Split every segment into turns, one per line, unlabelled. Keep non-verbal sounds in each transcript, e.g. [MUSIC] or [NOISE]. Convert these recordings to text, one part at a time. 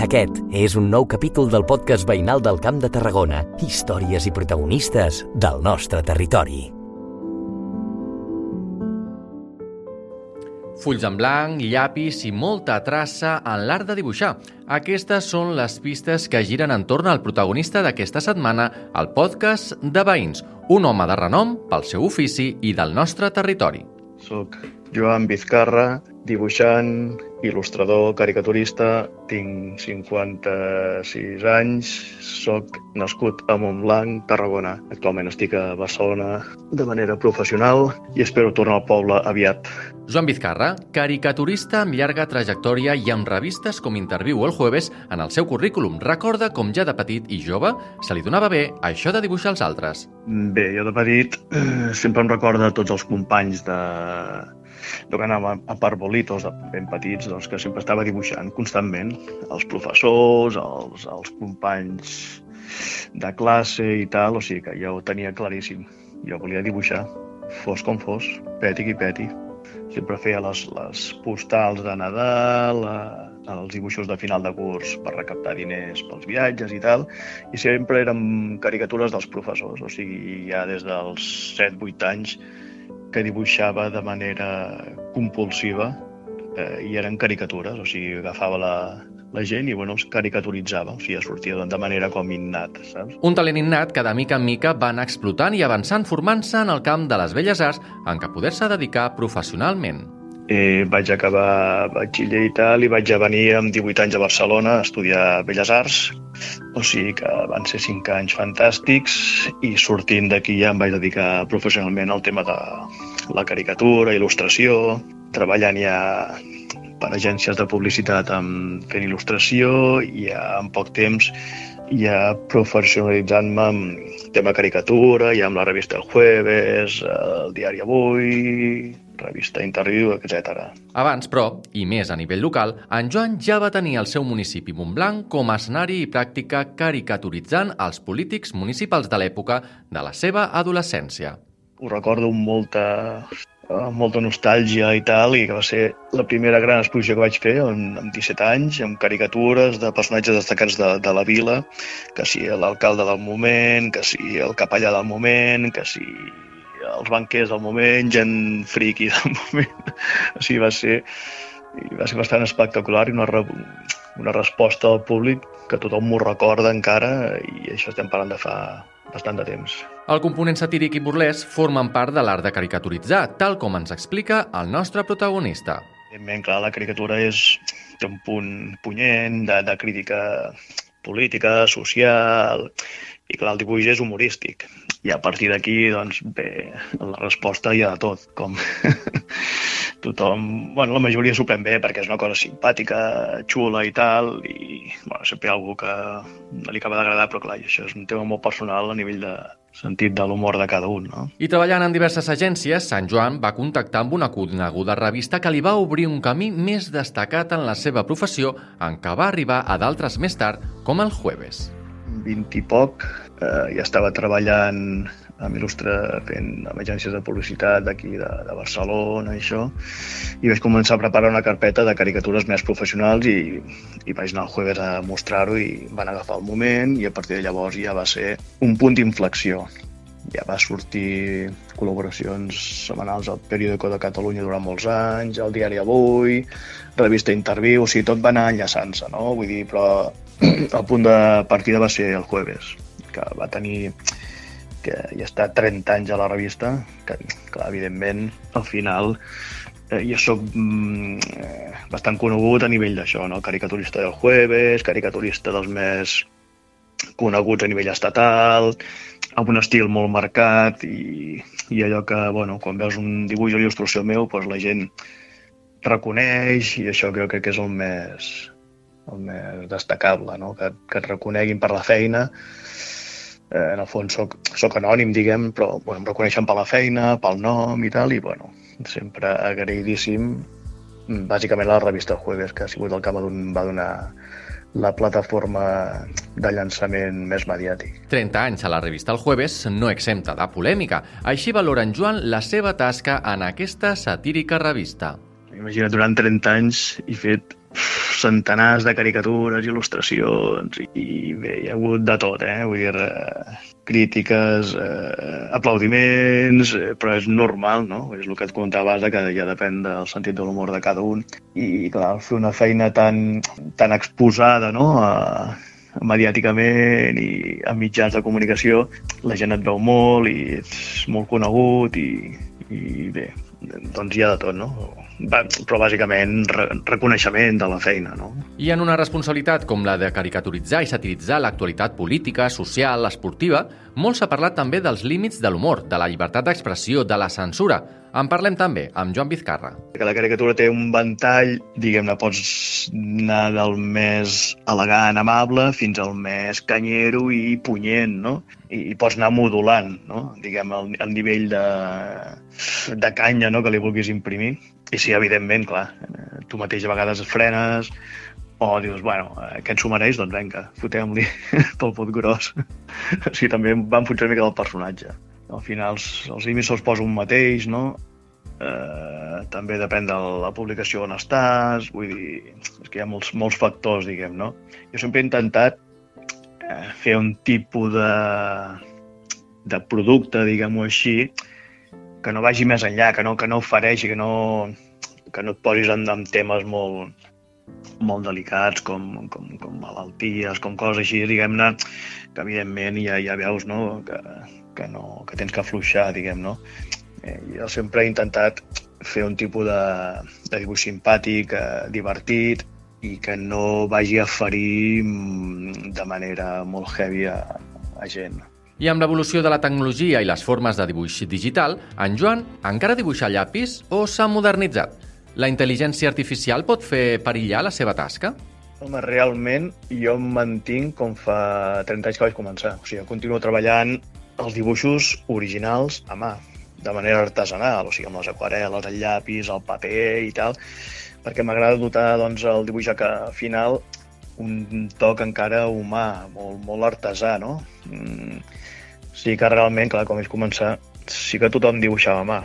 Aquest és un nou capítol del podcast veïnal del Camp de Tarragona. Històries i protagonistes del nostre territori.
Fulls en blanc, llapis i molta traça en l'art de dibuixar. Aquestes són les pistes que giren entorn al protagonista d'aquesta setmana al podcast de Veïns, un home de renom pel seu ofici i del nostre territori.
Soc Joan Vizcarra, dibuixant, il·lustrador, caricaturista, tinc 56 anys, sóc nascut a Montblanc, Tarragona. Actualment estic a Barcelona de manera professional i espero tornar al poble aviat.
Joan Vizcarra, caricaturista amb llarga trajectòria i amb revistes com Interviu el Jueves, en el seu currículum recorda com ja de petit i jove se li donava bé això de dibuixar els altres.
Bé, jo de petit eh, sempre em recorda tots els companys de, jo que anava a parbolitos ben petits, doncs que sempre estava dibuixant constantment. Els professors, els, els companys de classe i tal, o sigui que jo ho tenia claríssim. Jo volia dibuixar, fos com fos, peti qui peti. Sempre feia les, les postals de Nadal, els dibuixos de final de curs per recaptar diners pels viatges i tal, i sempre eren caricatures dels professors, o sigui, ja des dels 7-8 anys que dibuixava de manera compulsiva eh, i eren caricatures, o sigui, agafava la, la gent i bueno, els caricaturitzava, o sigui, sortia de manera com innat, saps?
Un talent innat que de mica en mica va anar explotant i avançant formant-se en el camp de les belles arts en què poder-se dedicar professionalment.
Eh, vaig acabar batxiller i tal i vaig venir amb 18 anys a Barcelona a estudiar Belles Arts, o sigui que van ser 5 anys fantàstics i sortint d'aquí ja em vaig dedicar professionalment al tema de la caricatura, il·lustració, treballant ja per agències de publicitat amb, fent il·lustració i ja en poc temps ja professionalitzant-me amb tema caricatura, ja amb la revista El Jueves, el diari Avui, revista Interviu, etc.
Abans, però, i més a nivell local, en Joan ja va tenir el seu municipi Montblanc com a escenari i pràctica caricaturitzant els polítics municipals de l'època de la seva adolescència.
Ho recordo amb molta, amb molta nostàlgia i tal, i que va ser la primera gran exposició que vaig fer amb, amb 17 anys, amb caricatures de personatges destacats de, de la vila, que si l'alcalde del moment, que si el capellà del moment, que si els banquers del moment, gent friqui del [LAUGHS] moment. o sigui, va ser, va ser bastant espectacular i una, re, una resposta al públic que tothom m'ho recorda encara i això estem parlant de fa bastant de temps.
El component satíric i burlesc formen part de l'art de caricaturitzar, tal com ens explica el nostre protagonista.
Evidentment, clar, la caricatura és, té un punt punyent de, de crítica política, social, i clar, el dibuix és humorístic. I a partir d'aquí, doncs, bé, la resposta hi ha de tot, com [LAUGHS] tothom, bueno, la majoria s'ho pren bé perquè és una cosa simpàtica, xula i tal, i bueno, sempre hi ha algú que no li acaba d'agradar, però clar, això és un tema molt personal a nivell de sentit de l'humor de cada un. No?
I treballant en diverses agències, Sant Joan va contactar amb una coneguda revista que li va obrir un camí més destacat en la seva professió en què va arribar a d'altres més tard, com el Jueves.
20 i poc, eh, ja estava treballant amb Il·lustre fent amb agències de publicitat d'aquí de, de Barcelona i això, i vaig començar a preparar una carpeta de caricatures més professionals i, i vaig anar el jueves a mostrar-ho i van agafar el moment i a partir de llavors ja va ser un punt d'inflexió. Ja va sortir col·laboracions setmanals al Periódico de Catalunya durant molts anys, al Diari Avui, revista Interviu, o sigui, tot va anar enllaçant-se, no? Vull dir, però [CLEARS THROAT] el punt de partida va ser el jueves, que va tenir que ja està 30 anys a la revista, que, clar, evidentment, al final eh, jo sóc mm, eh, bastant conegut a nivell d'això, no? caricaturista del Jueves, caricaturista dels més coneguts a nivell estatal, amb un estil molt marcat i, i allò que, bueno, quan veus un dibuix o il·lustració meu, doncs la gent reconeix i això crec que és el més, el més destacable, no? que, que et reconeguin per la feina. Eh, en el fons soc, soc anònim, diguem, però bueno, em reconeixen per la feina, pel nom i tal, i bueno, sempre agraïdíssim, bàsicament a la revista Jueves, que ha sigut el que va donar la plataforma de llançament més mediàtic.
30 anys a la revista El Jueves no exempta de polèmica. Així valora en Joan la seva tasca en aquesta satírica revista.
Imagina't, durant 30 anys he fet centenars de caricatures, il·lustracions, i, bé, hi ha hagut de tot, eh? Vull dir, eh, crítiques, eh, aplaudiments, eh, però és normal, no? És el que et comentava abans, que ja depèn del sentit de l'humor de cada un. I, clar, fer una feina tan, tan exposada, no?, a, mediàticament i a mitjans de comunicació, la gent et veu molt i ets molt conegut i, i bé, doncs hi ha de tot, no? però bàsicament re reconeixement de la feina. No?
I en una responsabilitat com la de caricaturitzar i satiritzar l'actualitat política, social, esportiva, molt s'ha parlat també dels límits de l'humor, de la llibertat d'expressió, de la censura. En parlem també amb Joan Vizcarra.
Que la caricatura té un ventall, diguem-ne, pots anar del més elegant, amable, fins al més canyero i punyent, no? I, i pots anar modulant, no? Diguem, el, el nivell de, de canya no? que li vulguis imprimir. I sí, evidentment, clar, eh, tu mateix a vegades frenes o dius, bueno, aquest s'ho mereix, doncs vinga, fotem-li [LAUGHS] pel pot gros. [LAUGHS] o sigui, també van funcionar una mica del personatge. Al final els, límits se'ls posa un mateix, no? Eh, també depèn de la publicació on estàs, vull dir, és que hi ha molts, molts factors, diguem, no? Jo sempre he intentat eh, fer un tipus de, de producte, diguem-ho així, que no vagi més enllà, que no, que no ofereixi, que no, que no et posis en, en temes molt, molt delicats com, com, com malalties, com coses així, diguem-ne, que evidentment ja, ja veus no? Que, que, no, que tens que afluixar, diguem, no? Eh, jo sempre he intentat fer un tipus de, de dibuix simpàtic, eh, divertit, i que no vagi a ferir mm, de manera molt heavy a, a gent.
I amb l'evolució de la tecnologia i les formes de dibuix digital, en Joan encara dibuixa llapis o s'ha modernitzat? La intel·ligència artificial pot fer perillar la seva tasca?
Home, realment jo em mantinc com fa 30 anys que vaig començar. O sigui, continuo treballant els dibuixos originals a mà, de manera artesanal, o sigui, amb les aquarel·les, el llapis, el paper i tal, perquè m'agrada dotar doncs, el dibuix final un toc encara humà, molt, molt artesà, no? Mm, sí que realment, clar, com és començar, sí que tothom dibuixava a mà,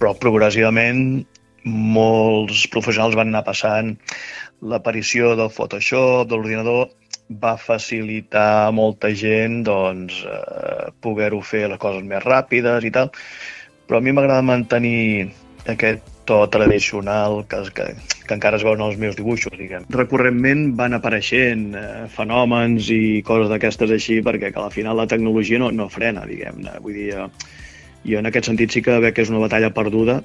però progressivament molts professionals van anar passant l'aparició del Photoshop, de l'ordinador, va facilitar a molta gent doncs, eh, poder-ho fer les coses més ràpides i tal, però a mi m'agrada mantenir aquest to tradicional que, que, que encara es veuen els meus dibuixos, diguem. Recurrentment van apareixent eh, fenòmens i coses d'aquestes així perquè que al final la tecnologia no, no frena, diguem-ne. Vull dir, eh, jo en aquest sentit sí que veig que és una batalla perduda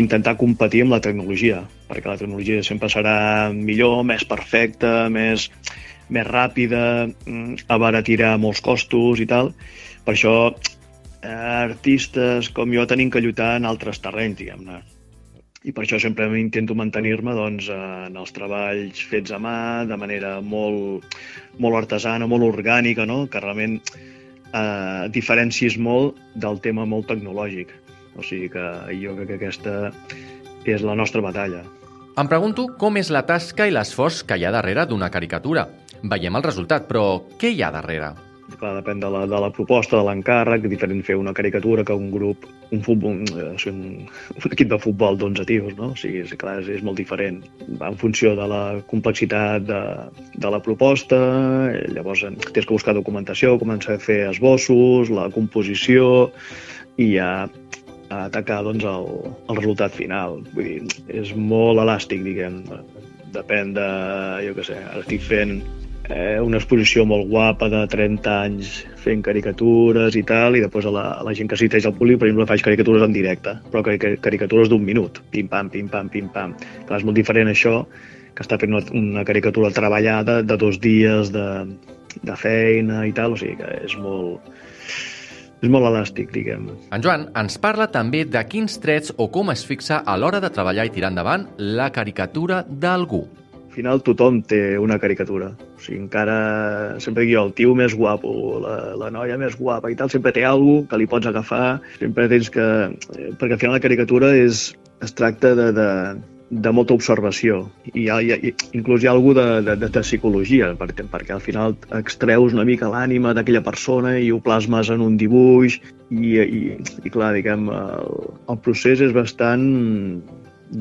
intentar competir amb la tecnologia, perquè la tecnologia sempre serà millor, més perfecta, més, més ràpida, mm, abaratirà molts costos i tal. Per això artistes com jo tenim que lluitar en altres terrenys, diguem-ne i per això sempre intento mantenir-me doncs, en els treballs fets a mà, de manera molt, molt artesana, molt orgànica, no? que realment eh, diferencis molt del tema molt tecnològic. O sigui que jo crec que aquesta és la nostra batalla.
Em pregunto com és la tasca i l'esforç que hi ha darrere d'una caricatura. Veiem el resultat, però què hi ha darrere?
Clar, depèn de la, de la proposta, de l'encàrrec, diferent fer una caricatura que un grup, un, futbol, eh, un, un equip de futbol d'11 tios, no? O sigui, és, clar, és, és molt diferent. Va en funció de la complexitat de, de la proposta, eh, llavors tens que buscar documentació, començar a fer esbossos, la composició, i ja a atacar doncs, el, el resultat final. Vull dir, és molt elàstic, diguem. Depèn de, jo què sé, ara estic fent eh, una exposició molt guapa de 30 anys fent caricatures i tal, i després a la, a la gent que assisteix al públic, per exemple, faig caricatures en directe, però caricatures d'un minut, pim-pam, pim-pam, pim-pam. Clar, és molt diferent això que està fent una, una caricatura treballada de dos dies de, de feina i tal, o sigui que és molt, és molt elàstic, diguem.
En Joan ens parla també de quins trets o com es fixa a l'hora de treballar i tirar endavant la caricatura d'algú
final tothom té una caricatura. O sigui, encara, sempre dic jo, el tio més guapo, la, la noia més guapa i tal, sempre té alguna que li pots agafar, sempre tens que... Perquè al final la caricatura és, es tracta de, de, de molta observació. I hi ha, hi ha, inclús hi ha alguna de, de, de psicologia, perquè, perquè al final extreus una mica l'ànima d'aquella persona i ho plasmes en un dibuix i, i, i clar, diguem, el, el procés és bastant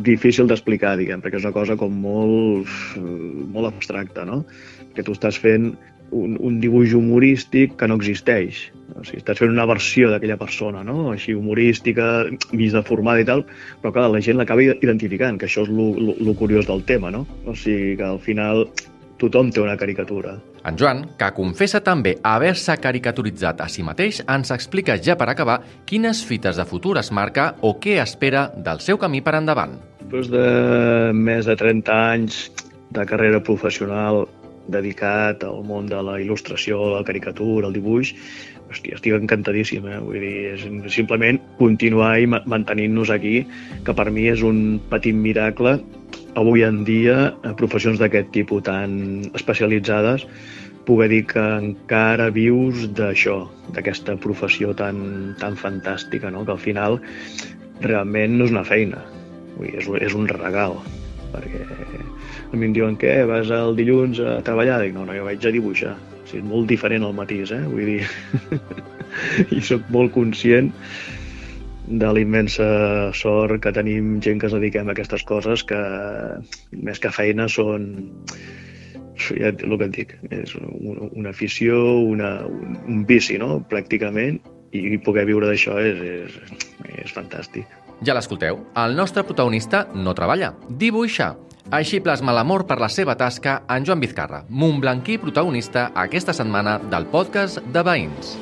difícil d'explicar, diguem, perquè és una cosa com molt, molt abstracta, no? Que tu estàs fent un, un dibuix humorístic que no existeix. O sigui, estàs fent una versió d'aquella persona, no? Així humorística, vist deformada i tal, però clar, la gent l'acaba identificant, que això és el curiós del tema, no? O sigui, que al final tothom té una caricatura.
En Joan, que confessa també haver-se caricaturitzat a si mateix, ens explica ja per acabar quines fites de futur es marca o què espera del seu camí per endavant.
Després de més de 30 anys de carrera professional dedicat al món de la il·lustració, la caricatura, el dibuix, hòstia, estic encantadíssim, eh? Vull dir, és simplement continuar i mantenint-nos aquí, que per mi és un petit miracle avui en dia, a professions d'aquest tipus tan especialitzades, poder dir que encara vius d'això, d'aquesta professió tan, tan fantàstica, no? que al final realment no és una feina, Vull dir, és, és un regal, perquè a mi em diuen què, vas el dilluns a treballar? Dic, no, no, jo vaig a dibuixar. O sigui, és molt diferent el matís, eh? Vull dir, [LAUGHS] i sóc molt conscient de la immensa sort que tenim gent que es dediquem a aquestes coses que més que feina són ja el que et dic, és una, una afició, una, un, un vici, no?, pràcticament, i poder viure d'això és, és, és fantàstic.
Ja l'escolteu, el nostre protagonista no treballa, dibuixa. Així plasma l'amor per la seva tasca en Joan Vizcarra, Montblanquí protagonista aquesta setmana del podcast de Veïns.